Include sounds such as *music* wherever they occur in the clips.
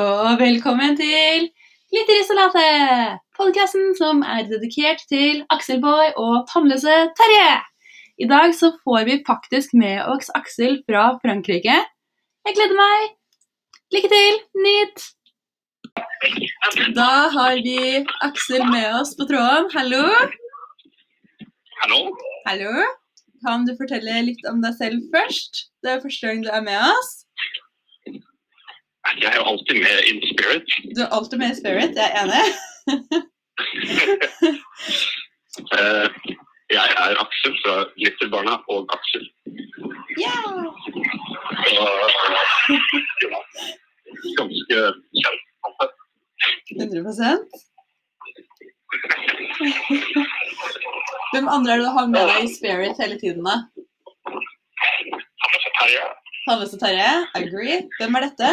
Og velkommen til Glitterisolatet! Podkasten som er dedikert til Akselboy og tannløse Terje. I dag så får vi faktisk med oss Aksel fra Frankrike. Jeg gleder meg. Lykke til. Nyt. Da har vi Aksel med oss på tråden. Hallo. Hallo? Hallo. Kan du fortelle litt om deg selv først? Det er første gang du er med oss. Jeg er jo alltid med in spirit. Du er alltid med i Spirit, jeg er enig. uh, *laughs* Jeg er Aksel fra Glitterbarna og Aksel. Ja! Så ja, ganske kjent. altså. 100 Hvem andre er det du har med deg i Spirit hele tiden, da? Tannløse Terje. og Terje? Agree. Hvem er dette?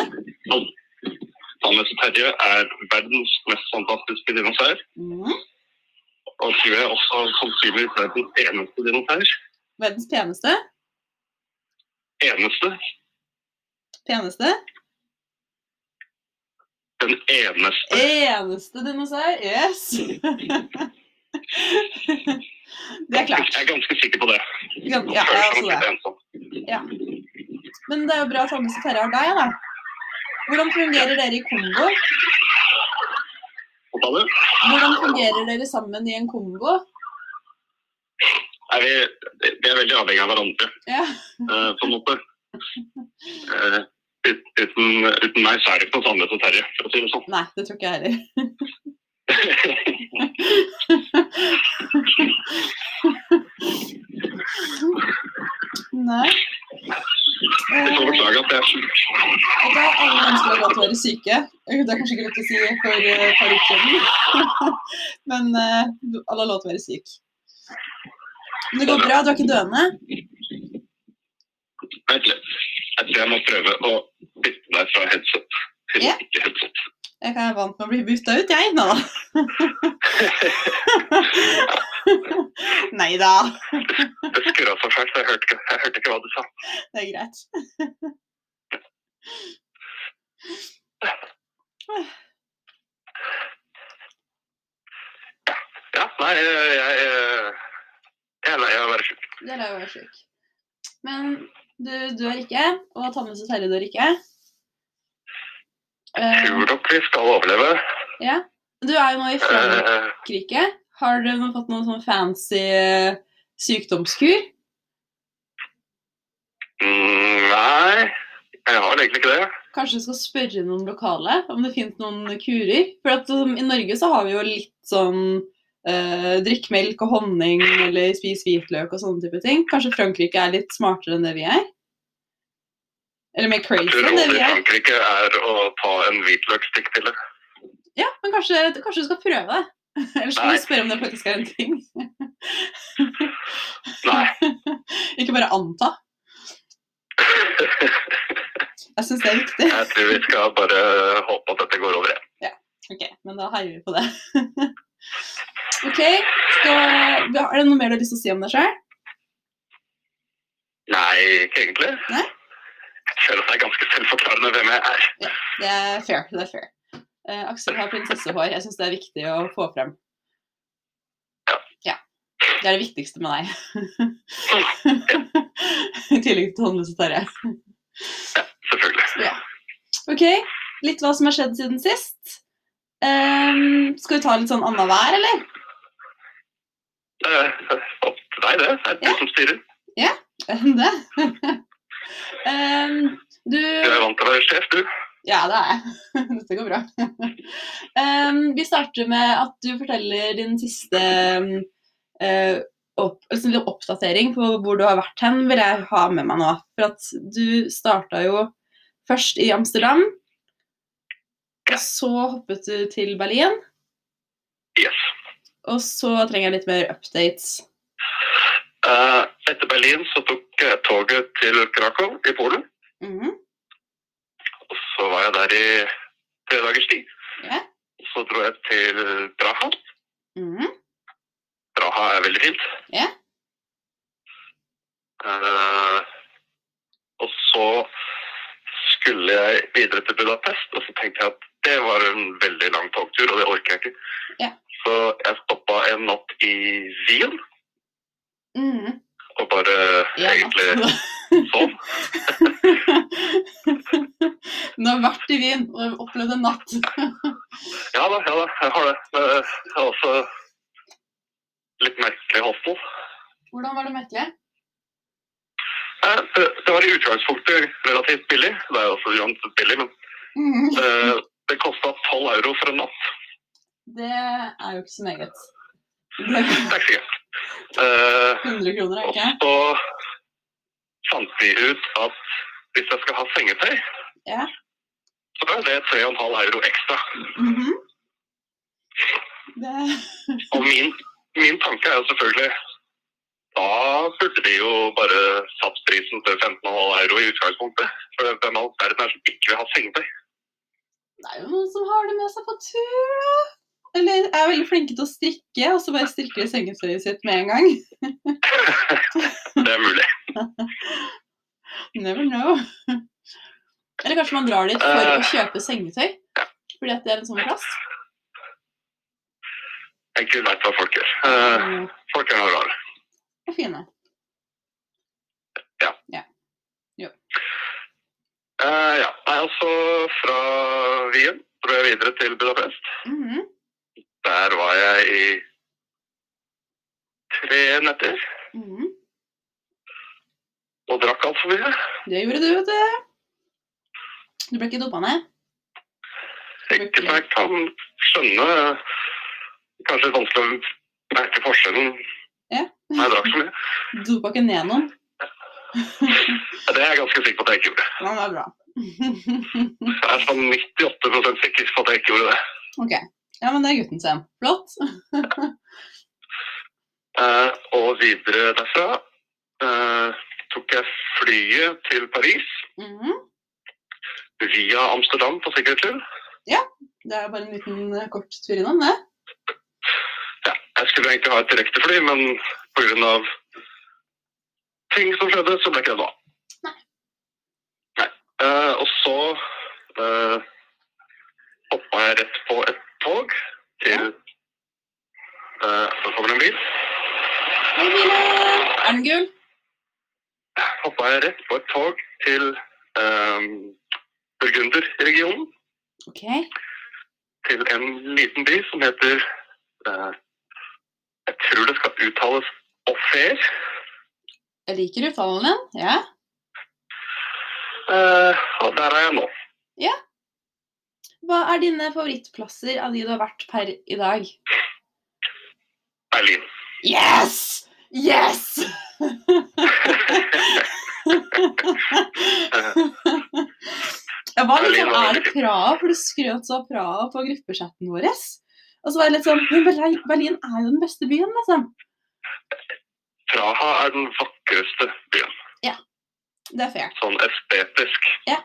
Tannløse Terje er verdens mest fantastiske dinosaur. Mm. Og tror jeg også sannsynligvis verdens eneste dinosaur. Verdens peneste? Eneste. Peneste? Den eneste. Eneste dinosaur? Yes! *laughs* Det er klart. Jeg er ganske sikker på det. Ja, jeg er også det. litt ensom. Men det er jo bra at Tannløse Terje har deg, da. Hvordan fungerer dere i Kongo? Hvordan fungerer dere sammen i en Kongo? Nei, vi, vi er veldig avhengig av hverandre, Ja. uh, på en måte. Uh, ut- uten, uten meg så er det ikke noe Sandnes og Terje, for å si det sånn. Nei, det tror ikke jeg *laughs* heller. *laughs* *laughs* Nei. Jeg får Eh, beklage at jeg er syk. Det er alle mennesker lov til å være syke. Eh, Det er kanskje ikke lov til å si for eh, par uker siden. *laughs* Men eh, alle har lov til å være syk. Men det går bra, du er ikke døende? Vent litt. Jeg tror jeg må prøve å bytte deg fra headset til yeah. ikke headset. Jeg være vant med å bli bytta ut, jeg. Nå. *laughs* Nei da. Det skurra så fælt, så jeg hørte, ikke, jeg hørte ikke hva du sa. Det er greit. Ja, nei, jeg, jeg, er lei av å være sjuk. Du er lei av å være sjuk. Men du dør ikke, og tannløse Terje dør ikke. Jeg Tror nok vi skal overleve. ja. Du er jo nå i Eh, Frankrike. Har du fått noen sånn fancy eh, sykdomskur? mm, nei, jeg har egentlig ikke det. Kanskje du skal spørre noen lokale om det finnes noen kurer? For at i Norge så har vi jo litt sånn eh, drikk melk og honning eller spis hvitløk og sånne type ting. Kanskje Frankrike er litt smartere enn det vi er? Eller mer crazy enn det vi i er? Frankrike er å ta en hvitløksstikkpille. Ja, men kanskje, kanskje du skal prøve det? *laughs* Ellers skal Nei. vi spørre om det faktisk er en ting. *laughs* Nei. *laughs* Ikke bare anta. Jeg syns det er viktig. Jeg tror vi skal bare håpe at dette går over igjen. Ok, men da heier vi på det. ok, skal, er det noe mer du har lyst til å si om deg sjøl? Nei, ikke egentlig. Nei? Føler at det er ganske selvforklarende hvem jeg er. Det er fair. det er fair. Uh, Aksel har prinsessehår. Jeg syns det er viktig å få frem. Ja. Ja. Det er det viktigste med deg. I tillegg til håndløse Terje. Selvfølgelig. Ja. OK, litt hva som har skjedd siden sist. Um, skal vi ta litt sånn annenhver, eller? Er opp til deg, det. Det er du Ja. som styrer. Ja, Det. Ehm, du Du er vant til å være sjef, du. Ja, det er jeg. *laughs* Dette går bra. Um, vi starter med at du forteller din siste uh, opp, altså oppdatering på hvor du har vært hen, vil jeg ha med meg nå. For at du starta jo først i Amsterdam, og så hoppet du til Berlin, Yes. og så trenger jeg litt mer updates. Eh, etter Berlin så tok jeg toget til Krakow i Polen. Mhm, Og så var jeg der i tre dagers tid. Yeah. Så dro jeg til Praha. mhm, Praha er veldig fint. Yeah. Uh, og så skulle skulle jeg videre til Budapest, og så tenkte jeg at det var en veldig lang togtur, og det orker jeg ikke. Yeah. Så jeg stoppa en natt i Wien, Mhm. og bare Ja, egentlig sånn. Du har vært i Wien og opplevd en natt. *laughs* Ja da, ja da, jeg har det. Men Jeg har også litt merkelig hostel. Hvordan var det merkelig? Eh, Det var i utgangspunktet relativt billig. Det er jo også uansett billig, men mm. eh, det kosta 12 euro for en natt. Det er jo ikke så meget. Det er ikke sikkert. 100 kroner, er det Og så fant vi ut at hvis jeg skal ha sengetøy, Ja. så er det 3,5 euro ekstra. Mhm. Det *laughs* Og min, min tanke er jo selvfølgelig da burde de jo bare satt prisen til 15,5 euro i utgangspunktet. For hvem all verden er det som ikke vil ha sengetøy? Det er jo noen som har det med seg på tur, da. Eller er veldig flinke til å strikke, og så bare strikker de sengetøyet sitt med en gang. *laughs* Det er mulig. Never know. Eller kanskje man drar dit for å kjøpe sengetøy. Fordi at det er en sånn plass. Jeg ikke veit hva folk gjør. Eh, Mm, folk er noe rare. Og fine. Ja. ja. Nei, altså fra Wien dro jeg videre til Budapest. Mhm. Der var jeg i tre netter Mm. og drakk altfor mye. Det gjorde du, vet du. Du ble ikke dopa ned? Jeg kan skjønne. Kanskje litt vanskelig å merke forskjellen Ja. når jeg drakk så mye. *laughs* Dopa ikke ned noen? Det er jeg ganske sikker på at jeg ikke gjorde. Ja, det er bra. *laughs* Jeg er sånn 98 sikker på at jeg ikke gjorde det. ok. Ja, men det er gutten sin. Flott. uh, *laughs* og videre derfra uh, tok jeg flyet til Paris Mhm. via Amsterdam på sikkerhets skyld. Det er bare en liten uh, kort tur innom, det. Ja, jeg skulle egentlig ha et direktefly, men pga. ting som skjedde, så ble ikke det noe av. Nei. Nei. Og så uh, hoppa jeg rett på et tog til eh, Så kommer det en bil. Er den gul? Hoppa jeg rett på et tog til uh, Burgunderregionen. Okay. Til en liten by som heter eh, Jeg tror det skal uttales Offer. Jeg liker uttalen din. Ja. Og der er jeg nå. Hva er dine favorittplasser av de du har vært per i dag? Berlin. Yes! Yes! *laughs* Hva liksom, sånn, Er det Praha? For du skrøt så av Praha på gruppechatten vår. Og så var jeg litt sånn Men Berlin, er jo den beste byen, liksom. Praha er den vakreste byen, Ja. Det er fair. sånn estetisk. Ja.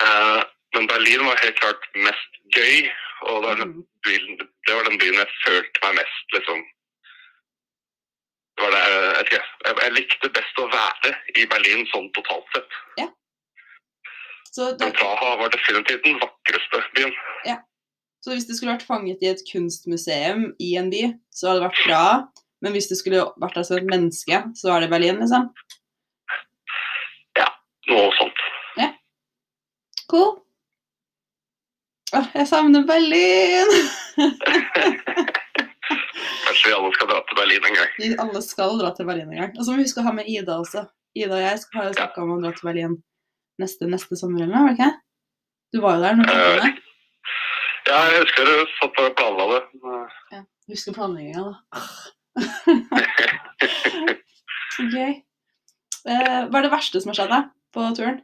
Eh, men Berlin var helt klart mest gøy, og det var, den Mm. byen, det var den byen jeg følte meg mest, liksom. Det var det, jeg, ikke, jeg, jeg likte best å være i Berlin sånn totalt sett. Så, Men Praha var definitivt den vakreste byen. Ja. så hvis det skulle vært fanget i et kunstmuseum i en by, så hadde det vært bra. Men hvis det skulle vært der som et menneske, så er det Berlin, liksom. Ja, Noe sånt. Ja. Cool. Åh, jeg savner Berlin! *laughs* Kanskje vi alle skal dra til Berlin en gang. Vi alle skal dra til Berlin en gang. Og så må vi huske å ha med Ida også. Ida og jeg skal- har jo snakka om å dra til Berlin neste, neste sommer eller noe, var det ikke? Du var jo der når du Eh. Ja, jeg husker du satt og planla det. Husker planlegginga, da. *laughs* Gøy. Eh, hva er det verste som har skjedd deg på turen?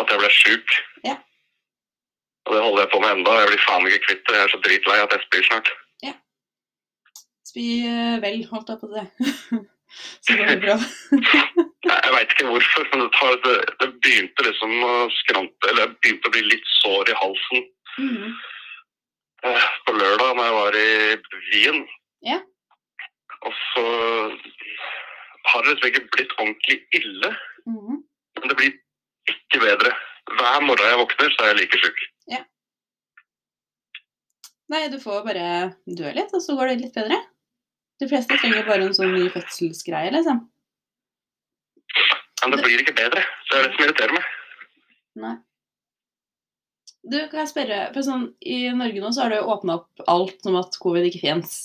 At jeg ble sjuk. Ja. Og det holder jeg på med enda. Jeg blir faen ikke kvitt det. Jeg er så dritlei at jeg spyr snart. Spy eh, vel, holdt jeg på si. *laughs* Så går det bra. *laughs* Jeg, veit ikke hvorfor, men det, tar, det, det begynte liksom å skrante Eller jeg begynte å bli litt sår i halsen mm. eh, på lørdag når jeg var i Wien. Ja. Og så har det liksom ikke blitt ordentlig ille. Mhm. Men det blir ikke bedre. Hver morgen jeg våkner, så er jeg like sjuk. Nei, du får bare dø litt, og så går det litt bedre. De fleste trenger bare en sånn ny fødselsgreie, liksom. Men det blir ikke bedre. Så det er det som irriterer meg. Nei. Du, kan jeg spørre, for sånn, I Norge nå så har det jo åpna opp alt som at covid ikke fins.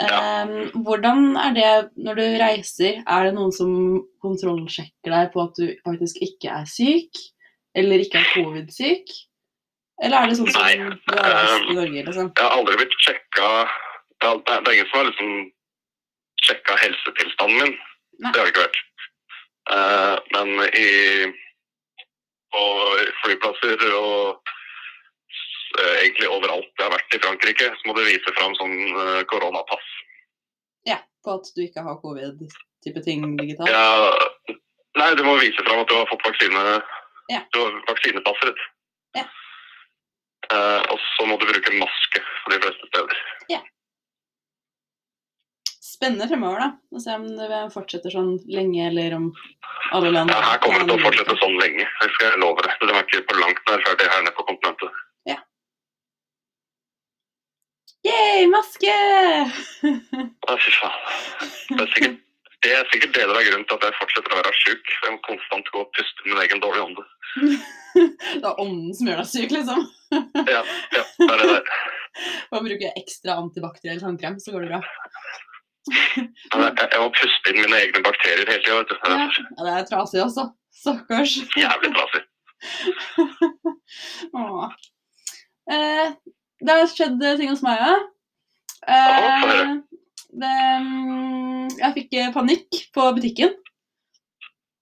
Ja. hvordan er det når du reiser? Er det noen som kontrollsjekker deg på at du faktisk ikke er syk? Eller ikke er covid-syk? Eller er det sånn som Nei, du har reist i Norge, liksom? Jeg har aldri blitt sjekka Det er det er ingen som har liksom sjekka helsetilstanden min. Nei. Det har det ikke vært. Uh, men i på flyplasser og uh, egentlig overalt jeg har vært i Frankrike, så må du vise fram sånn uh, koronapass. Ja, på at du ikke har covid-type ting digitalt? Ja, nei, du må vise fram at du har fått vaksine. Ja. Du har vaksinepasset ditt. Ja. Eh, og så må du bruke maske for de fleste steder. Ja. Spennende fremover, da. Å se om det fortsetter sånn lenge, eller om alle land Ja, her kommer det til å fortsette sånn lenge. Det skal jeg love deg. De er ikke på langt nær ferdig her nede på kontinentet. Yay, maske! *laughs* Å, fy faen. Det er sikkert det er sikkert deler av grunnen til at jeg fortsetter å være sjuk. Jeg må konstant gå og puste med min egen dårlige ånde. *laughs* det er ånden som gjør deg syk, liksom. Ja, ja, det er det der. *laughs* Bare bruke ekstra antibakteriell tannkrem, så går det bra. Jeg, jeg må puste inn mine egne bakterier hele tida, vet du. Ja, det er trasig også. Stakkars. jævlig trasig. *laughs* Åh. Eh, det har skjedd ting hos meg òg. Ja, få Eh. Det, mm, jeg fikk eh, panikk på butikken.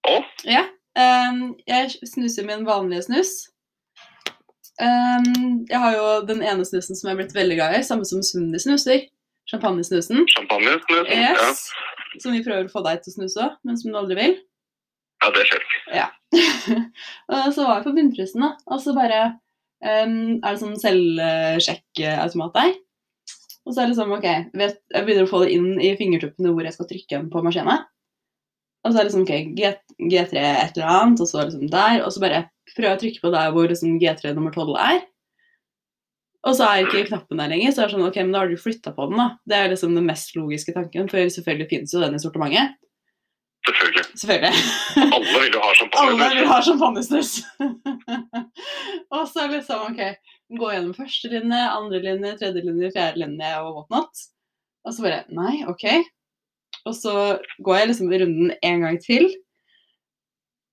Oh. Ja. eh, jeg snuser min vanlige snus. Eh, jeg har jo den ene snusen som jeg er blitt veldig glad i, samme som Sunni snuser. Champagnesnusen. Champagne? yes. Ja. Som vi prøver å få deg til å snuse òg, men som du aldri vil. ja, det skjer Ja. *laughs* og så var jeg på bunnprisen, da. Og så bare um, er det sånn selvsjekkautomat der. Og så er det sånn, ok, vet, jeg begynner å få det inn i fingertuppene hvor jeg skal trykke den på maskinen. Og så er det sånn, ok, G, G3 et eller annet, og så er det sånn der. Og så bare prøver jeg å trykke på der hvor liksom G3 nummer 12 er. Og så er ikke knappen der lenger, så er det sånn, ok, men da har du flytta på den, da. Det er liksom den mest logiske tanken, for selvfølgelig finnes jo den i sortimentet. Selvfølgelig. Selvfølgelig. Alle vil jo ha *laughs* champagne. Alle vil ha champagnesnus. *laughs* og så liksom, ok, gå gjennom første linje, andre linje, tredje linje, fjerde linje og whatnot. Og så bare, nei, ok. Og så går jeg liksom runden en gang til.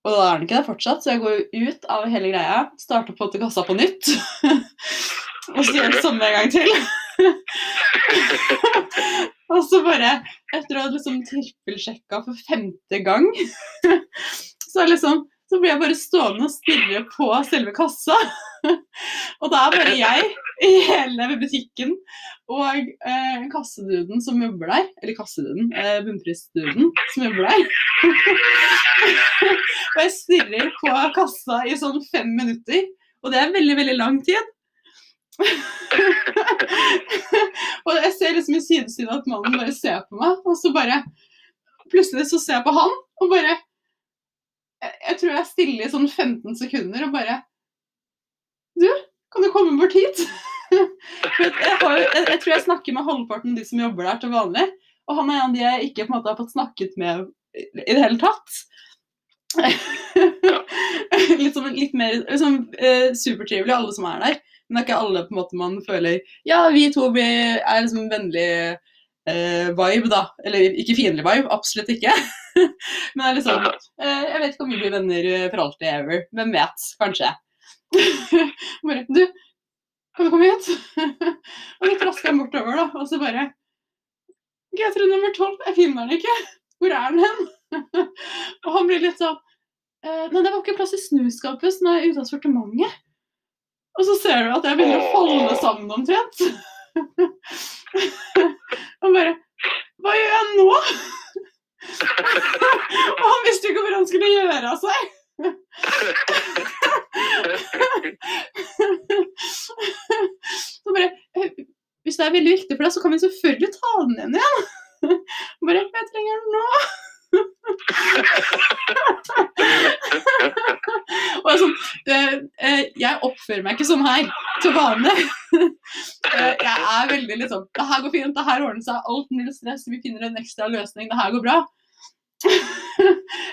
Og da er den ikke der fortsatt, så jeg går jo ut av hele greia, starter på til kassa på nytt. *laughs* og så gjør det samme en gang til. *laughs* og så bare, etter å ha liksom trippelsjekka for femte gang, *laughs* så er liksom så blir jeg bare stående og stirre på selve kassa. *laughs* og da er bare jeg i hele butikken og eh, kasseduden som jobber der, eller kasseduden, eh, bunnprisduden som jobber der. *laughs* og jeg stirrer på kassa i sånn fem minutter, og det er veldig, veldig lang tid. *laughs* og jeg ser liksom i sidesynet at mannen bare ser på meg, og så bare Plutselig så ser jeg på han, og bare jeg, tror jeg er stille i sånn 15 sekunder og bare Du, kan du komme bort hit? *laughs* Jeg, har, jeg, jeg tror jeg snakker med halvparten av de som jobber der til vanlig. Og han er en av de jeg ikke måte har fått snakket med i det hele tatt. *laughs* litt, sånn, litt mer liksom, eh, supertrivelig, alle som er der. Men det er ikke alle på en måte man føler Ja, vi to er liksom vennlig eh, vibe, da. Eller ikke fiendtlig vibe, absolutt ikke. *laughs* Men det er liksom eh, Jeg vet ikke om vi blir venner eh, for alltid ever. Hvem vet? Kanskje. *laughs* bare Du, kan du komme hit? *laughs* og litt trasker jeg bortover, da, og så bare G3 nummer 12, jeg finner den ikke. Hvor er den hen? og han blir litt sånn eh, Nei, det var ikke plass i snuskapet, så den er ute av sortimentet. Og så ser du at jeg begynner å falle sammen omtrent. Og bare Hva gjør jeg nå? og han visste jo ikke hvor han skulle gjøre av seg. så bare «Eh, Hvis det er veldig viktig for deg, så kan vi selvfølgelig ta den igjen igjen. bare Jeg trenger den nå. Var sånn eh, Jeg oppfører meg ikke sånn her til vanlig. *laughs* Eh, jeg er veldig litt sånn Det her går fint, det her ordner seg. Alt null stress, vi finner en ekstra løsning, det her går bra. *laughs*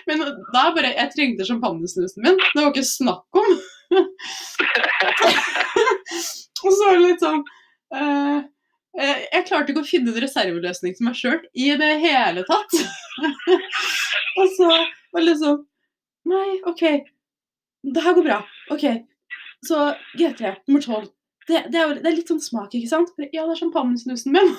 Men da er bare Jeg trengte sjampanjesnusen min. Det var ikke snakk om. *laughs* Og så var det litt sånn eh, Jeg klarte ikke å finne en reserveløsning til meg sjøl i det hele tatt. *laughs* Og så var det liksom Nei, OK. Det her går bra. OK. Så G3 nummer 12. Det, det, er, det er litt sånn smak, ikke sant? Ja, det er champagnesnusen min. *laughs*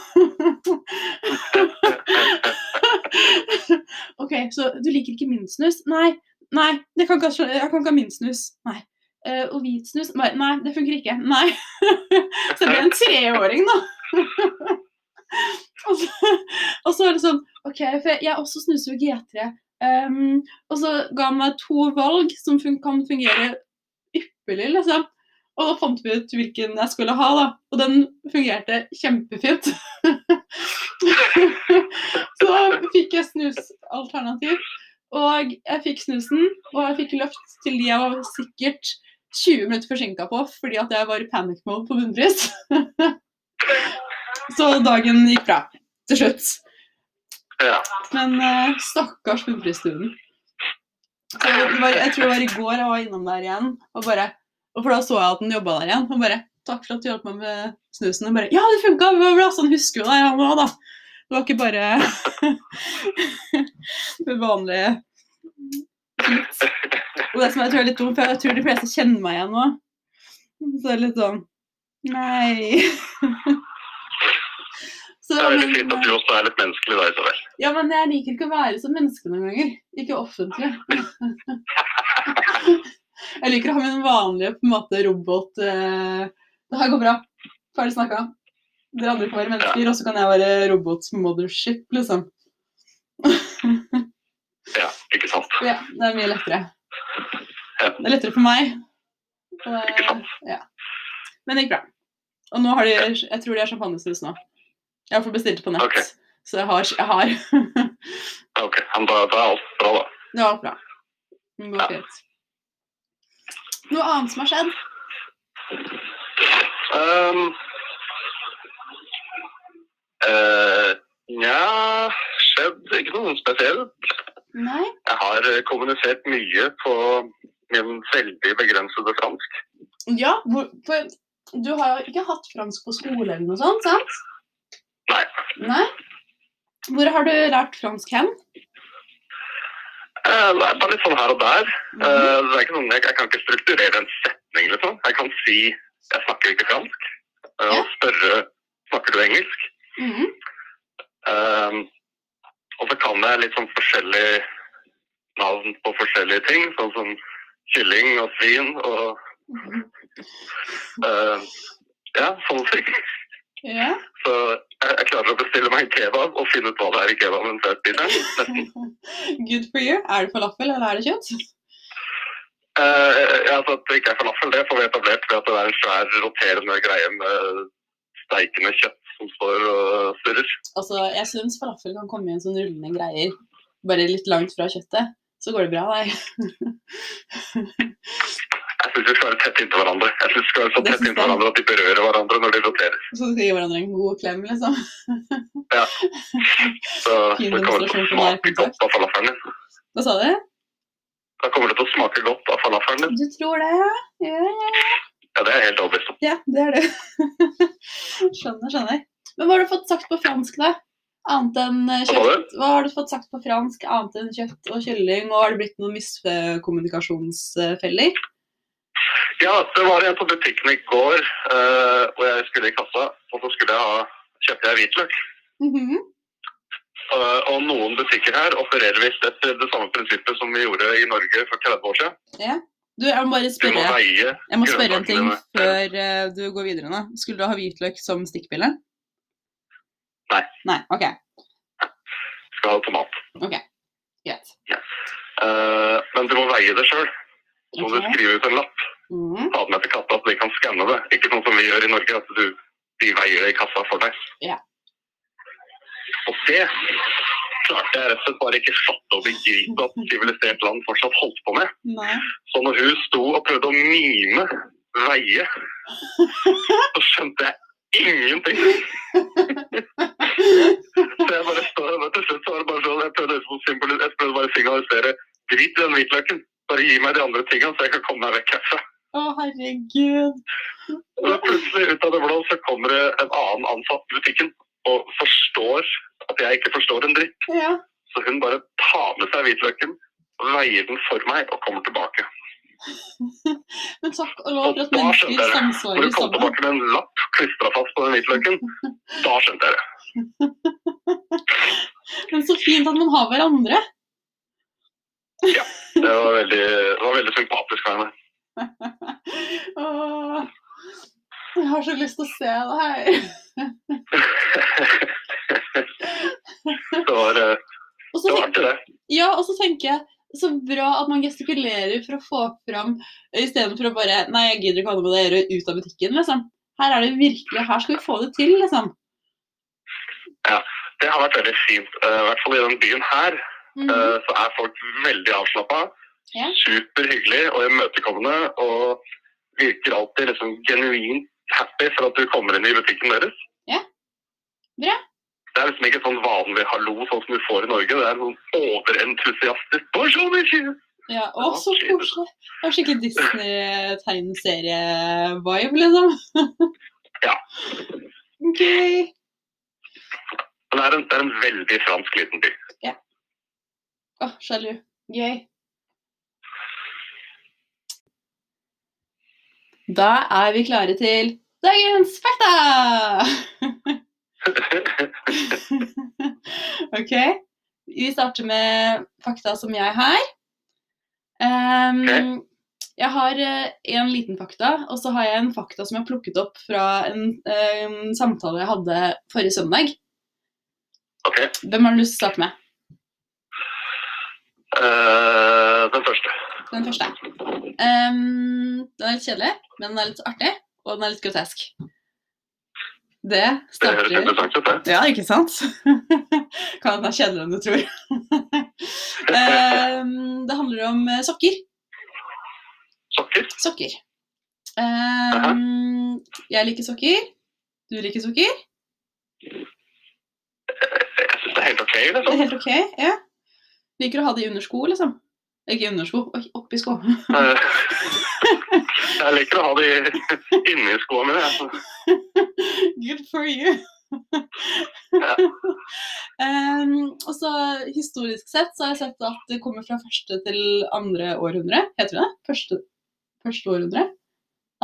OK, så du liker ikke min snus? Nei. Nei, jeg kan ikke jeg kan ikke ha min snus. Nei. Uh, og hvit snus? Nei, det funker ikke. Nei. *laughs* så det ble en treåring, da. *laughs* og, så, og så er det sånn OK, for jeg, også snuser jo G3. Um, og så ga han meg to valg som fun kan fungere ypperlig, liksom. Og da fant vi ut hvilken jeg skulle ha, da. Og den fungerte kjempefint. *laughs* så fikk jeg snusalternativ. Og jeg fikk snusen, og jeg fikk løft til de jeg var sikkert 20 minutter forsinka på fordi at jeg var i panic mode på bunnpris. *laughs* så dagen gikk bra til slutt. Ja. Men uh, stakkars bunnprisstuden. Så jeg tror det var i går jeg var innom der igjen, og bare og For da så jeg at den jobba der igjen. Og bare 'Takk for at du hjalp meg med snusen.' Og bare 'Ja, det funka! Sånn så han husker jo deg, han òg, da'. Det var ikke bare *laughs* det vanlige fint. Og det som jeg tror er litt dumt, for jeg tror de fleste kjenner meg igjen nå. Så det er litt sånn Nei. *laughs* Så, Det er veldig men- fint at du også er litt menneskelig da, Isabel. ja, men jeg liker ikke å være som menneske noen ganger. Ikke offentlig. *laughs* jeg liker å ha min vanlige på en måte robot eh, Det her går bra. Ferdig snakka. Dere andre kan være mennesker, og så kan jeg være robots mothership, liksom. *laughs* Ja, ikke sant. Ja, det er mye lettere. Ja. Det er lettere for meg. Ikke sant. ja. Men det gikk bra. Og nå har de Jeg tror de har champagnesnus nå. Jeg har fått bestilt på nett. Okay. Så jeg har, jeg har. *laughs* Ok, men da, da er alt bra, da. Det var bra. Det går fint. Noe annet som har skjedd? Um, uh, Nja, skjedd ikke noe spesielt. Nei? Jeg har kommunisert mye på min veldig begrensede fransk. Ja, for du har jo ikke hatt fransk på skole eller noe sånt, sant? Nei. Nei? Hvor har du lært fransk hen? Det er bare litt sånn her og der. Mm er ikke sånn, jeg, jeg kan ikke strukturere en setning, liksom. Jeg kan si jeg snakker ikke fransk, eh, Ja. og spørre snakker du engelsk. Mm Eh, og så kan jeg litt sånn forskjellige navn på forskjellige ting, sånn som kylling og svin og Mhm. Eh, ja, sånne ting. Ja. Så jeg, jeg klarer å bestille meg en kebab og finne ut hva det er i kebaben før jeg. *laughs* Good for you. Er det falafel, eller er det kjøtt? Uh, ja, altså at det ikke er falafel, det får vi etablert ved at det er en svær roterende greie med steikende kjøtt som står og surrer. Altså, jeg syns falafel kan komme i en sånn rullende greier, bare litt langt fra kjøttet. Så går det bra, nei. *laughs* Syns vi skal være tett inntil hverandre. Jeg synes vi skal være så tett inntil hverandre at de berører hverandre når de roterer. Så de skal gi hverandre en god klem, liksom. ja. *laughs* Så det kommer til å smake godt av falafelen din. Hva sa du? Da kommer det til å smake godt av falafelen din. Du tror det? Ja, ja. Ja, det er helt overbevist om. Ja, det er det. *laughs* skjønner, skjønner. Men hva har du fått sagt på fransk, da? Annet enn eh, kjøtt? Hva har du fått sagt på fransk annet enn kjøtt og kylling? Og har det blitt noen miskommunikasjonsfeller? Ja, det var en på butikken i går, uh, og jeg skulle i kassa, og så skulle jeg ha, kjøpte jeg hvitløk. Mhm. uh, og noen butikker her opererer visst etter det samme prinsippet som vi gjorde i Norge for 30 år siden. Ja. Du, jeg må bare Du må spørre, veie jeg må spørre en ting før uh, du går videre nå. Skulle du ha hvitløk som stikkpille? Nei. Nei, ok. Skal ha tomat. Greit. Eh, men du må veie det sjøl. Så må okay. du skrive ut en lapp. Mhm. Ta den med til katta, så de kan skanne det. Ikke sånn som vi gjør i Norge, at du, de veier det i kassa for deg. Ja. Og det klarte jeg rett og slett bare ikke fatte og begripe at sivilisert land fortsatt holdt på med. Nei. Så når hun sto og prøvde å mime veie, så skjønte jeg ingenting. Så jeg bare står der til slutt så var det bare sånn, jeg prøvde, liksom jeg prøvde bare å signalisere drit i den hvitløken. Bare gi meg de andre tingene, så jeg kan komme meg vekk herfra. Å, herregud. Og plutselig ut av det blå så kommer det en annen ansatt i butikken og forstår at jeg ikke forstår en dritt. Ja. Så hun bare tar med seg hvitløken, veier den for meg og kommer tilbake. *laughs* Men takk og lov for at mennesker jeg det. Når du kom tilbake med en lapp klistra fast på den hvitløken, *laughs* da skjønte jeg det. *laughs* Men så fint at man har hverandre. Det var veldig, det var veldig sympatisk av henne. Åh, jeg har så lyst til å se det her. Det var, eh, det var artig, det. Ja, og så tenker jeg så bra at man gestikulerer for å få fram istedenfor å bare Nei, jeg gidder ikke ha noe med det å gjøre ut av butikken, liksom. Her er det virkelig Her skal vi få det til, liksom. Ja, Det har vært veldig fint. eh, I hvert fall i den byen her Mhm. eh, så er folk veldig avslappa. Ja. Superhyggelig og imøtekommende. Og virker alltid liksom genuint happy for at du kommer inn i butikken deres. Ja. Bra. Det er liksom ikke sånn vanlig hallo sånn som du får i Norge. Det er sånn overentusiastisk. Bonjour! Ja, å, Ja, så koselig. Det er skikkelig Disney-tegneserie-vibe, liksom. Ja. Men det er en, det er en veldig fransk liten by. Ja. Å, sjalu. Gøy. Da er vi klare til dagens fakta! *laughs* ok. Vi starter med fakta som jeg har. Um. Jeg har en liten fakta, og så har jeg en fakta som jeg har plukket opp fra en em, samtale jeg hadde forrige søndag. ok. Hvem har du lyst til å starte med? Uh, den første. Den første. Um, den er litt kjedelig, men den er litt artig, og den er litt grotesk. Det Det høres interessant ut, det. Ja, ikke sant? *laughs* kan hende det er kjedeligere enn du tror. um, *laughs* det handler om eh, sokker. Sokker. Sokker. Ehm, jeg liker sokker. Du liker sokker. Jeg syns det er helt ok. Det er liksom. helt ok. ja. Liker å ha det i undersko, liksom. Ikke undersko, oi, oppi sko. Eh, Jeg liker å ha de inni skoene mine. Good for you. Ja. Ehm, og så Historisk sett så har jeg sett at det kommer fra første til andre århundre. Heter det det? Første, første århundre?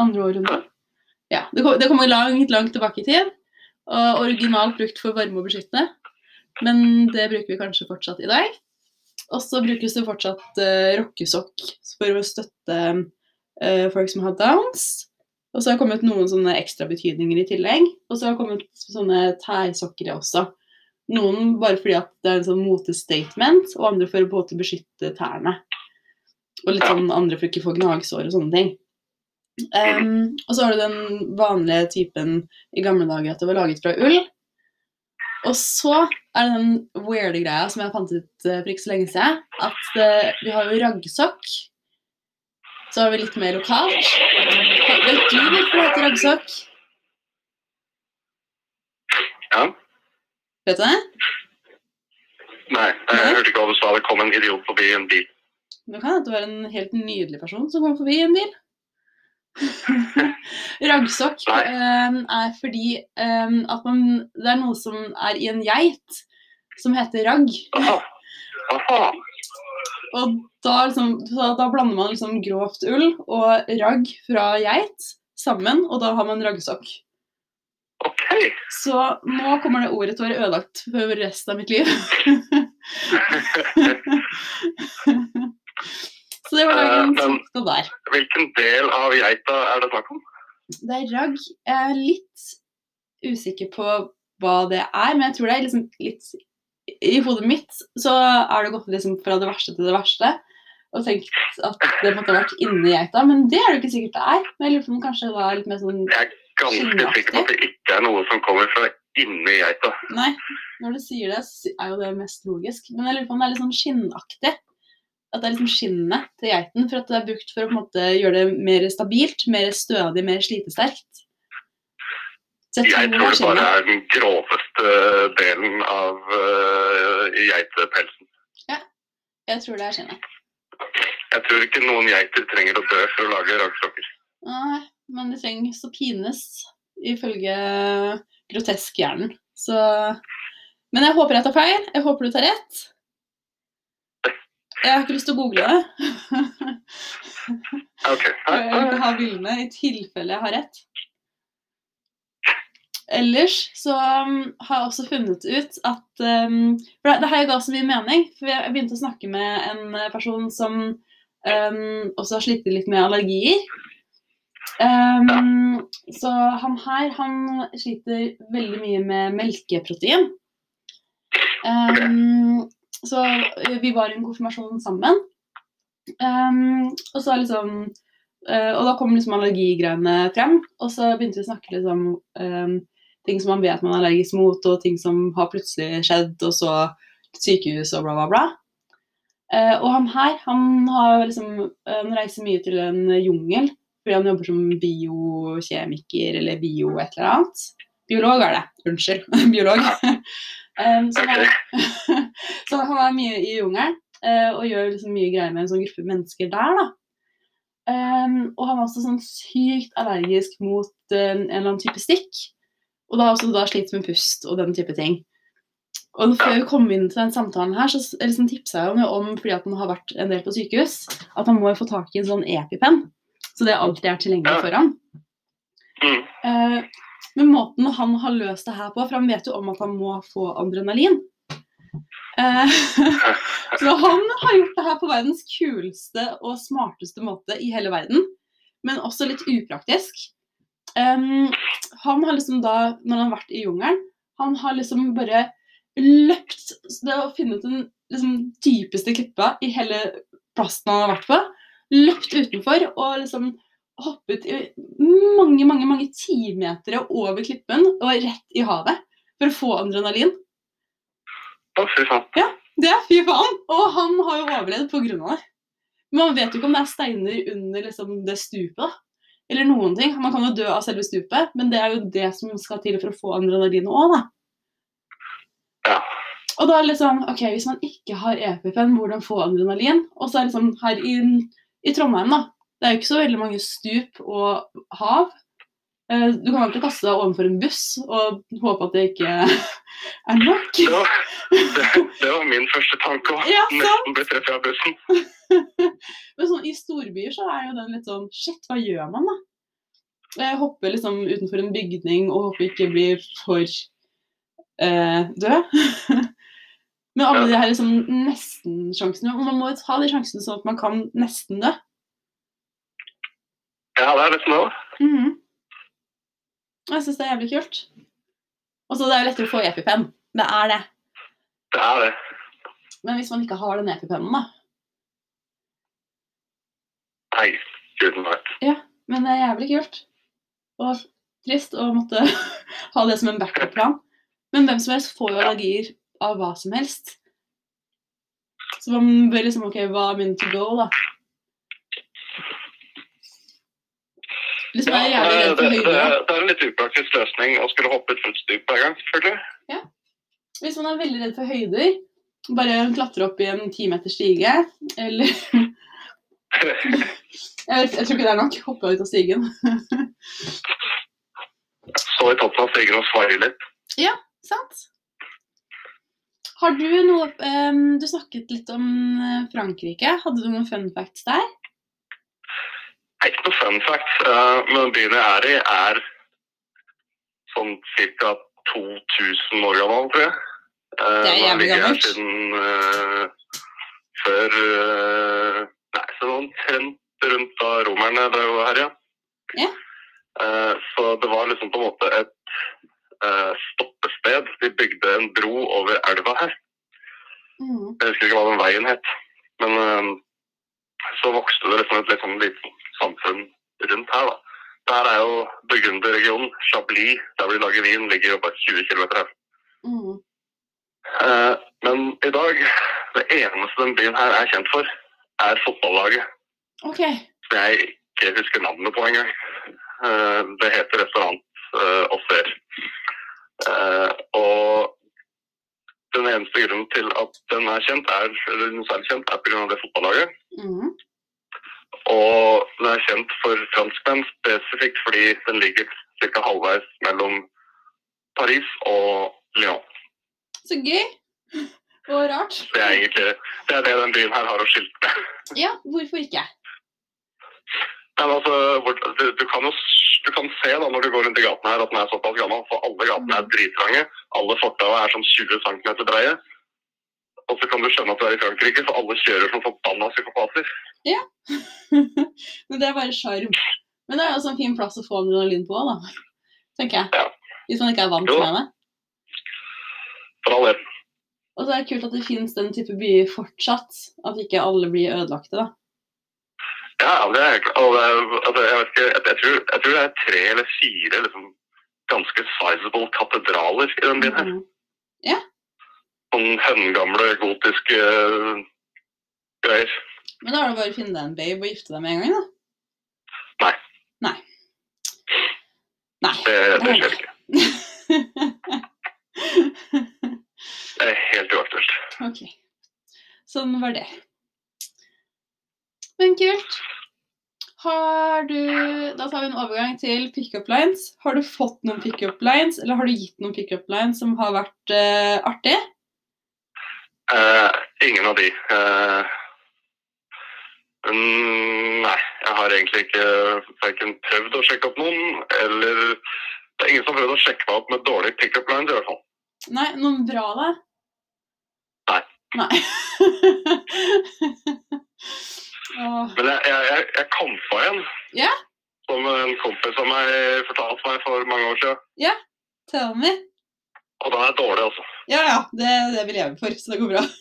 Andre århundre? Ja, det kom- det kommer langt, langt tilbake i tid. Og originalt brukt for varme og beskytte. Men det bruker vi kanskje fortsatt i dag. Og så brukes det fortsatt uh, rockesokk for å støtte uh, folk som har downs. Og så har det kommet noen sånne ekstra betydninger i tillegg. Og så har det kommet sånne tærsokker også. Noen bare fordi at det er en sånn motestatement, og andre for å på en beskytte tærne. Og litt sånn andre for ikke å få gnagsår og sånne ting. Um, og så har du den vanlige typen i gamle dager at det var laget fra ull. Og så er det den weirde greia som jeg fant ut eh, for ikke så lenge siden, at uh, vi har jo raggsokk. Så har vi litt mer lokalt. Vet du hvorfor det heter raggsokk? Ja. Vet du det? Nei, jeg hørte ikke hva du sa. Det kom en idiot forbi en bil. Det kan hende det var en helt nydelig person som kom forbi en bil. *laughs* Raggsokk Nei. eh, er fordi eh, at man Det er noe som er i en geit som heter ragg. Aha. Aha. Og da, liksom, så da blander man liksom grovt ull og ragg fra geit sammen, og da har man raggsokk. Ok. Så nå kommer det ordet til å være ødelagt for resten av mitt liv. *laughs* *laughs* Så det var Eh, dagens men- der. Hvilken del av geita er det snakk om? Det er ragg. Jeg er litt usikker på hva det er, men jeg tror det er liksom litt I hodet mitt så er det gått liksom fra det verste til det verste. Og tenkt at det måtte ha vært inni geita, men det er det ikke sikkert det er. Men jeg lurer på om det kanskje var litt mer sånn Jeg er ganske Skinnaktig. sikker på at det ikke er noe som kommer fra inni geita. Nei, når du sier det, så er jo det mest logisk. Men jeg lurer på om det er litt sånn skinnaktig. At det er liksom skinnet til geiten, for at det er brukt for å måte gjøre det mer stabilt, mer stødig, mer slitesterkt. Så jeg Jeg tror det tror det bare er den groveste delen av uh, geitepelsen. Jeg tror det er skinnet. Jeg tror ikke noen geiter trenger å dø for å lage raggsokker. Nei, men de trengs å pines, ifølge groteskhjernen. Så Men jeg håper jeg tar feil. Jeg håper du tar rett. Jeg har ikke lyst til å google det. *laughs* okay. *laughs* Jeg vil ha bildene i tilfelle jeg har rett. Ellers så um, har jeg også funnet ut at um, For det, det her ga så mye mening. For jeg begynte å snakke med en person som um, også har slitt litt med allergier. Um, så han her, han sliter veldig mye med melkeprotein. Um, så eh, vi var i en konfirmasjon sammen. Um, og så liksom uh, Og da kom liksom allergigreiene frem. Og så begynte vi å snakke om um, ting som man vet man er allergisk mot, og ting som har plutselig skjedd, og så sykehus og bla, bla, bla. Uh, og han her, han har liksom Han reiser mye til en jungel fordi han jobber som biokjemiker eller bio et eller annet. Biolog er det. Unnskyld. *laughs* Biolog. *laughs* Um, så, han, *laughs* så han er mye i jungelen uh, og gjør liksom mye greier med en sånn gruppe mennesker der. da. Um, og han er også sånn sykt allergisk mot uh, en eller annen type stikk. Og da har også da slitt med pust og den type ting. Og før vi kom inn til den samtalen her, så liksom tipsa jeg jo om, fordi at han har vært en del på sykehus, at han må få tak i en sånn EpiPen. Så det alltid er tilgjengelig for ham. Mm. Men måten han har løst det her på, for han vet jo om at han må få adrenalin. Eh, *laughs* så han har gjort det her på verdens kuleste og smarteste måte i hele verden. Men også litt upraktisk. Um, han har liksom da, når han har vært i jungelen, han har liksom bare løpt Det å finne ut den liksom, dypeste klippa i hele plassen han har vært på, løpt utenfor og liksom hoppet i mange, mange mange timetere over klippen og rett i havet for å få adrenalin. Å, fy faen. Det er fy faen! Og han har jo overlevd av det. Men man vet jo ikke om det er steiner under liksom, det stupet. da. Eller noen ting. Man kan jo dø av selve stupet, men det er jo det som skal til for å få adrenalin òg, da. Ja. Og da er det liksom ok, Hvis man ikke har EpiPen, hvordan få adrenalin? Og så er det liksom her i, i Trondheim, da. Det er jo ikke så veldig mange stup og hav. Eh, Du kan alltid kaste deg overfor en buss og håpe at det ikke *laughs* er nok. Det var, det, det var min første tanke òg. Ja. Nesten ble truffet av bussen. *laughs* Men sånn, i storbyer så er jo den litt sånn Shit, hva gjør man, da? Jeg hopper liksom utenfor en bygning og håper ikke blir for eh, død. *laughs* Men alle Ja. de her liksom nesten-sjansene Man må jo ta de sjansene sånn at man kan nesten dø. Ja, det er nesten det. Mm -hmm. Jeg syns det er jævlig kult. Og så det er jo lettere å få EpiPen. Det er det. Det er det. Men hvis man ikke har den EpiPennen, da. Nei, tusen takk. Ja, Men det er jævlig kult. Og trist å måtte *laughs* ha det som en backup-plan. Men hvem som helst får jo allergier av hva som helst. Så man bør liksom OK, hva er min to go, da? Liksom er Ja, det, det, det, det er en litt upraktisk løsning å skulle hoppe utfor et stup hver gang, selvfølgelig. Ja. Hvis man er veldig redd for høyder, bare klatre opp i en timeters stige, eller *laughs* jeg, jeg tror ikke det er nok. Hoppe ut av stigen. *laughs* Stå i toppen av stigen og svare litt. Ja, Sant? Har du noe um, Du snakket litt om eh, Frankrike. Hadde du noen fun facts der? Nei, ikke noe fun fact, eh, men byen jeg er i, er sånn ca. 2000 år gammel, tror jeg. Eh, Det er jævlig gammelt. Siden uh, før uh, Nei, så omtrent rundt da romerne drev herja. Ja. Så det var liksom på en måte et stoppested. De bygde en bro over elva her. Mm. Jeg husker ikke hva den veien het. Men så vokste det liksom et litt sånn lite samfunn rundt her, da. Der er jo Burgunderregionen. Chablis, der vi lager vin, ligger jo bare 20 km her. Mm. Eh, men i dag, det eneste den byen her er kjent for, er fotballaget. OK. Som jeg ikke husker navnet på engang. Eh, det heter restaurant eh, Offer. Eh, og den eneste grunnen til at den er kjent, er, eller den er særlig kjent, er pga. det fotballaget. Mm. Og den er kjent for franskmenn spesifikt fordi den ligger ca. halvveis mellom Paris og Lyon. Så gøy. Og rart. Det er egentlig det, er det den byen her har å skilte med. Ja, hvorfor ikke? Men altså, du, du, kan jo du kan se da når du går rundt i gaten her at den er såpass gammel, for alle gatene er drittrange. Alle fortauene er sånn 20 cm breie. Og så kan du skjønne at du er i Frankrike, for alle kjører som forbanna psykopater. *laughs* Men det er bare sjarm. Men det er også en fin plass å få adrenalin på, da. Tenker jeg. Hvis man ikke er vant Jo. med det. For all del. Og så er det kult at det finnes den type byer fortsatt. At ikke alle blir ødelagte, da. Ja, det er, og det er, altså, jeg, vet ikke, jeg, jeg, tror, jeg tror det er tre eller fire liksom, ganske sizable katedraler i den byen her. Mhm. Sånn høngamle, gotiske uh, greier. Men da er det bare å finne deg en babe og gifte deg med en gang, da. Nei. Nei. Nei. Det, det skjer ikke. Det er helt uaktuelt. ok. Sånn var det. Men kult. Har du Da tar vi en overgang til pickup lines. Har du fått noen pickup lines, eller har du gitt noen pickup lines som har vært uh, artig? Uh, ingen av de. Mm, nei, jeg har egentlig ikke verken prøvd å sjekke opp noen, eller Det er ingen som har prøvd å sjekke meg opp med dårlig pickup lines, i hvert fall. Nei, noen bra, da? Nei. Nei. *laughs* Men jeg, jeg, jeg, jeg kampa på en. Ja? Som en kompis av meg fortalte meg for mange år siden. tell me. Og den er dårlig, altså. Ja, ja. Det det vi lever for, så det går bra. *laughs*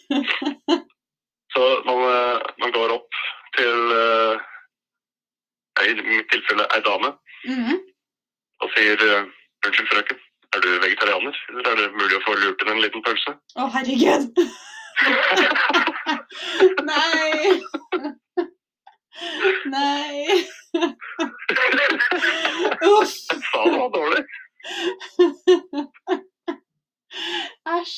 Så man, eh, man går opp til eh, I mitt tilfelle ei dame Mhm. og sier eh, Unnskyld, frøken. Er du vegetarianer, eller er det mulig å få lurt inn en liten pølse? Å, herregud. *laughs* Nei. *laughs* Nei. *laughs* Uff. Sa det var dårlig. Æsj.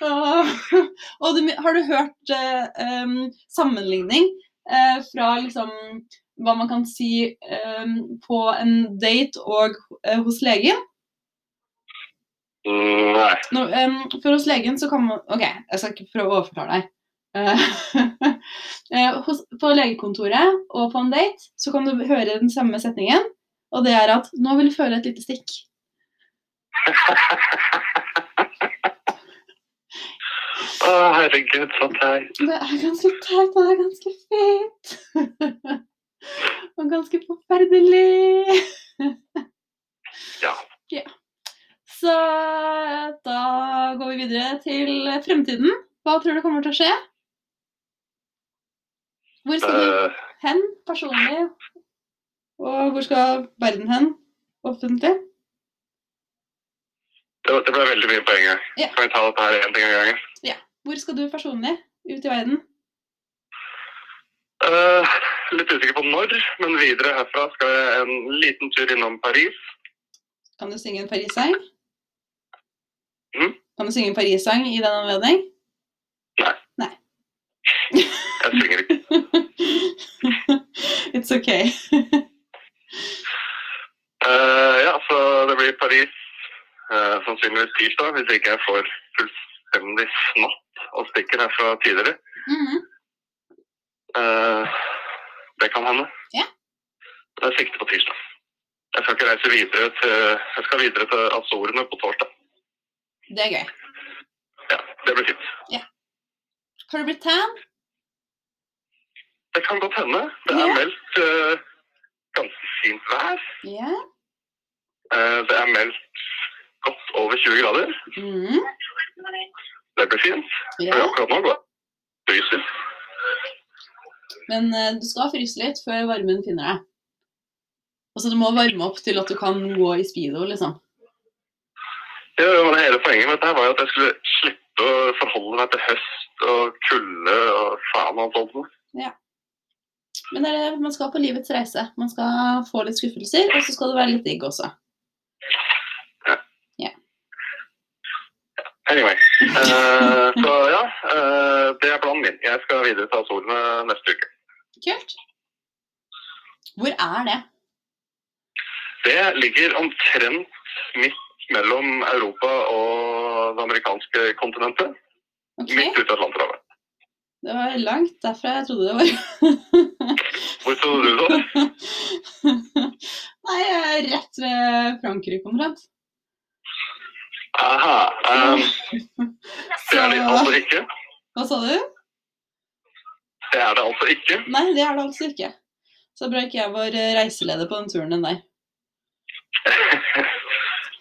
Åh. *laughs* Og du, har du hørt eh, um, sammenligning eh, fra liksom hva man kan si em, på en date og eh, hos legen? Mm, Nei. Nå, um, for hos legen så kan man OK, jeg skal ikke prøve å overforklare deg. Eh, *laughs* eh, hos, på legekontoret og på en date så kan du høre den samme setningen, og det er at 'nå vil du føle et lite stikk'. *laughs* Å, herregud, så teit. Det er ganske teit, og det er ganske fint. *laughs* og ganske forferdelig. *laughs* Ja. Så da går vi videre til fremtiden. Hva tror du kommer til å skje? Hvor skal du Eh, hen personlig? Og hvor skal verden hen offentlig? det, det ble veldig mye på en gang. Ja. Kan vi ta dette her én ting av gangen? Hvor skal du personlig ut i verden? Uh, litt usikker på når, men videre herfra skal jeg en liten tur innom Paris. Kan du synge en Paris-sang? Mm? Kan du synge en Paris-sang i den anledning? Nei. Jeg synger ikke. *laughs* It's okay. uh, ja, så det blir Paris uh, sannsynligvis tirsdag, hvis ikke jeg får fullstendig snapp og stikker herfra tidligere. Mm -hmm. uh, det kan hende. Ja. Jeg sikter på tirsdag. Jeg skal ikke reise videre til, jeg skal videre til Azorene på torsdag. Det er gøy. Ja, det blir fint. Har du blitt tan? Det kan godt hende. Det er Ja. meldt uh, ganske fint vær. Ja. Uh, det er meldt godt over 20 grader. Mhm. Det blir fint. ja. Men akkurat nå går det fryser. Men eh, du skal fryse litt før varmen finner deg. Altså, du må varme opp til at du kan gå i speedo, liksom. Ja, men Hele poenget med dette var jo at jeg skulle slippe å forholde meg til høst og kulde og faen og alt sånt. Men det er det man skal på livets reise. Man skal få litt skuffelser, og så skal det være litt digg også. Anyway. Uh, så ja, uh, det er planen min. Jeg skal videre til Azorene neste uke. Kult. Hvor er det? Det ligger omtrent midt mellom Europa og det amerikanske kontinentet. Okay. Midt ute i Atlanterhavet. det var langt derfra jeg trodde det var. *laughs* Hvor trodde du det? Nei, er rett ved Frankrike omtrent. Aha. Um, *laughs* det er det altså ikke. Hva sa du? Det er det altså ikke. Nei, det er det altså ikke. Så bra ikke jeg var eh, reiseleder på den turen enn deg. *laughs*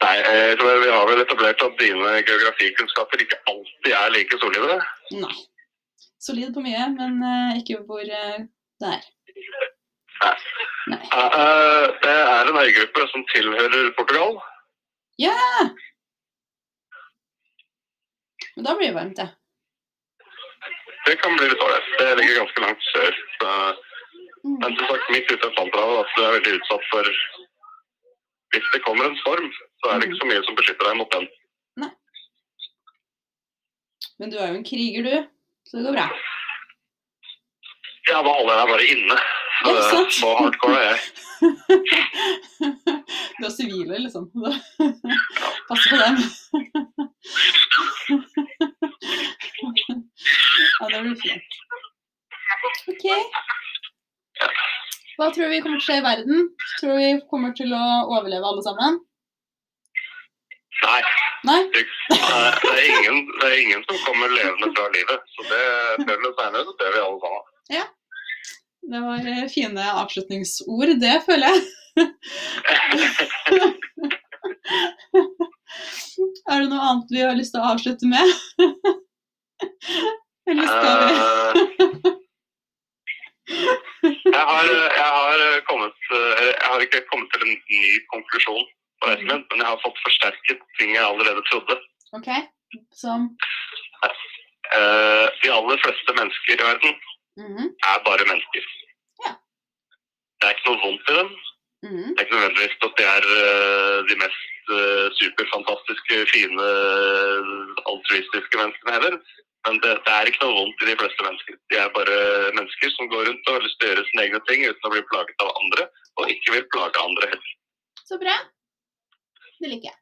Nei, jeg tror vi har vel etablert at dine geografikunnskaper ikke alltid er like solide. Nei. Solid på mye, men eh, ikke hvor eh, det er. Nei. Nei. eh, det er en øygruppe som tilhører Portugal. Ja! Men da blir det varmt, ja. Det kan bli litt ålreit. Det ligger ganske langt sør. Så, Mm. men som sagt, midt ute i Atlanterhavet, at du er veldig utsatt for Hvis det kommer en storm, så er det ikke så mye som beskytter deg mot den. Nei. Men du er jo en kriger, du. Så det går bra. Ja, da holder jeg deg bare inne. Så, Ja, sant. så hardcore er jeg. *laughs* Du er sivile, liksom. *laughs* Pass på dem. *laughs* Ja, det blir fint. OK. Hva tror vi kommer til å skje i verden? Tror vi kommer til å overleve alle sammen? Nei, Nei? det, det, er ingen, det er ingen som kommer levende fra livet. Så det før eller senere så dør vi alle sammen. Det var eh, fine avslutningsord, det føler jeg. *laughs* Er det noe annet vi har lyst til å avslutte med? *laughs* Eller skal vi *laughs* jeg, har, jeg, har kommet, jeg har ikke kommet til en ny konklusjon på reisen min, men jeg har fått forsterket ting jeg allerede trodde. OK. Som Eh, de aller fleste mennesker i verden Mhm, er bare mennesker. Ja. Det er ikke noe vondt i dem. mhm, Det er ikke nødvendigvis at de er eh, de mest eh, superfantastiske, fine, altruistiske menneskene heller. Men det, det er ikke noe vondt i de fleste mennesker. De er bare mennesker som går rundt og har lyst til å gjøre sine egne ting uten å bli plaget av andre, og ikke vil plage andre heller. Så bra. Det liker jeg.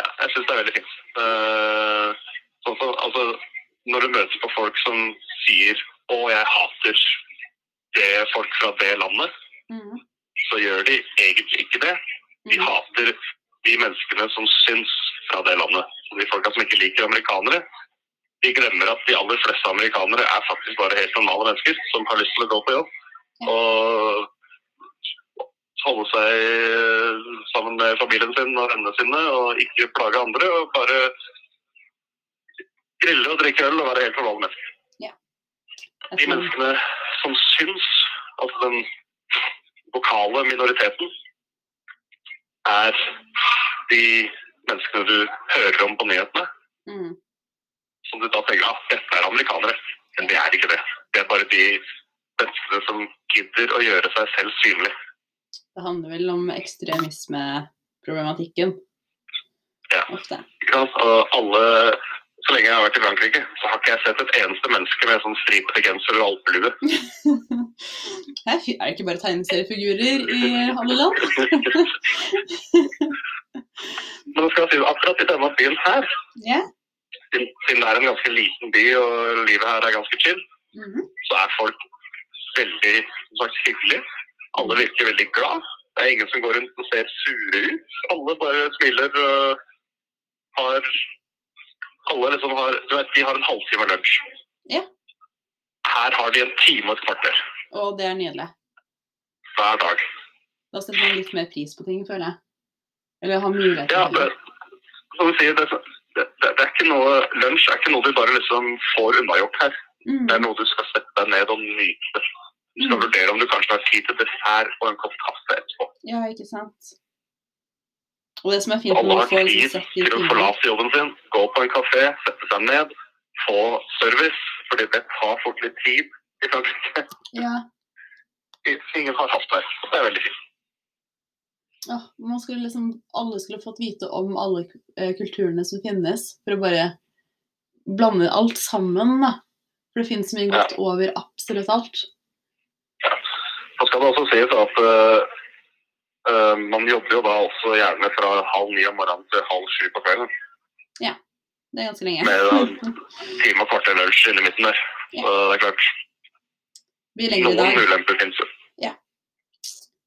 Ja, jeg syns det er veldig fint. Uh, sånn som, altså, når du møter på folk som sier 'Å, jeg hater det folk fra det landet', mm. så gjør de egentlig ikke det. De mm. hater de menneskene som syns fra det landet. De folka som ikke liker amerikanere, de glemmer at de aller fleste amerikanere er faktisk bare helt normale mennesker som har lyst til å gå på jobb. Og holde seg sammen med familien sin og vennene sine og ikke plage andre. Og bare grille og drikke øl og være helt normale mennesker. Jeg De menneskene som syns, altså den vokale minoriteten, er de menneskene du hører om på nyhetene, Mm. som du da tenker at dette er amerikanere. Men det er ikke det. Det er bare de menneskene som gidder å gjøre seg selv synlig. Det handler vel om ekstremismeproblematikken. Ja. Ofte. Ikke sant? Og alle, så lenge jeg har vært i Frankrike, så har ikke jeg sett et eneste menneske med sånn stripete genser og alpelue. *laughs* Er det ikke bare tegneseriefigurer i alle land? *laughs* Men skal si akkurat i denne byen her, yeah. siden det er en ganske liten by og livet her er ganske chill, Mhm. så er folk veldig sagt, hyggelige. Alle virker veldig glad. Det er ingen som går rundt og ser sure ut. Alle bare smiler og har Alle liksom har Du vet, de har en halvtime lunsj. Ja. Her har de en time og et kvarter Og det er nydelig. hver dag. Da setter man litt mer pris på ting, føler jeg. Eller har mulighet Ja, til det, som du sier, det, det, det er ikke noe, lunsj er ikke noe du bare liksom får unnagjort her. Mm. Det er noe du skal sette deg ned og nyte. Du skal Mm. vurdere om du kanskje har tid til dessert og en kopp kaffe etterpå. Ja, ikke sant. Og det som er fint Alle har tid til å forlate jobben sin, gå på en kafé, sette seg ned, få service, fordi det tar fort litt tid i Frankrike. Ja. Ingen har hatt Det Det er veldig fint. Ja, man skulle liksom, alle skulle fått vite om alle eh, kulturene som finnes, for å bare blande alt sammen, da. For det finnes så mye godt over absolutt alt. Ja. Så skal det også sies at eh, man jobber jo da også gjerne fra halv ni om morgenen til halv sju på kvelden. Ja, Det er ganske lenge. Med en *laughs* time og kvarter lunsj inni midten der. Ja. Så det er klart, noen dag, ulemper finnes jo. Ja.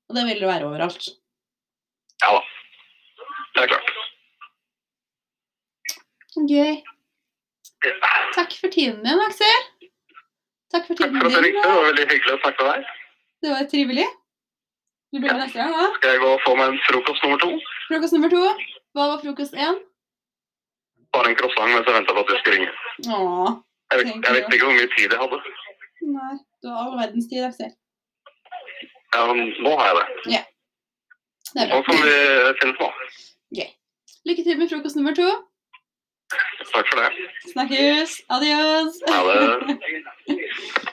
og det vil det være overalt. Ja da. Det er klart. Gøy. Ja. Takk for tiden din, Aksel. Takk for Takk tiden for at du ringte. Det var veldig hyggelig å snakke med deg. Det var trivelig. Du blir med neste gang, hva? Skal jeg gå og få meg en frokost nummer to? Frokost nummer to. Hva var frokost én? Bare en croissant mens jeg venta på at du skulle ringe. Åh, Jeg vet, jeg vet ikke hvor mye tid jeg hadde. nei. Du har all verdens tid, Aksel. Ja, men nå har jeg det. Ja. Det er Nå kan vi finne på. Lykke til med frokost nummer to. Takk for det. Snakkes. Adios. Ha det. *laughs*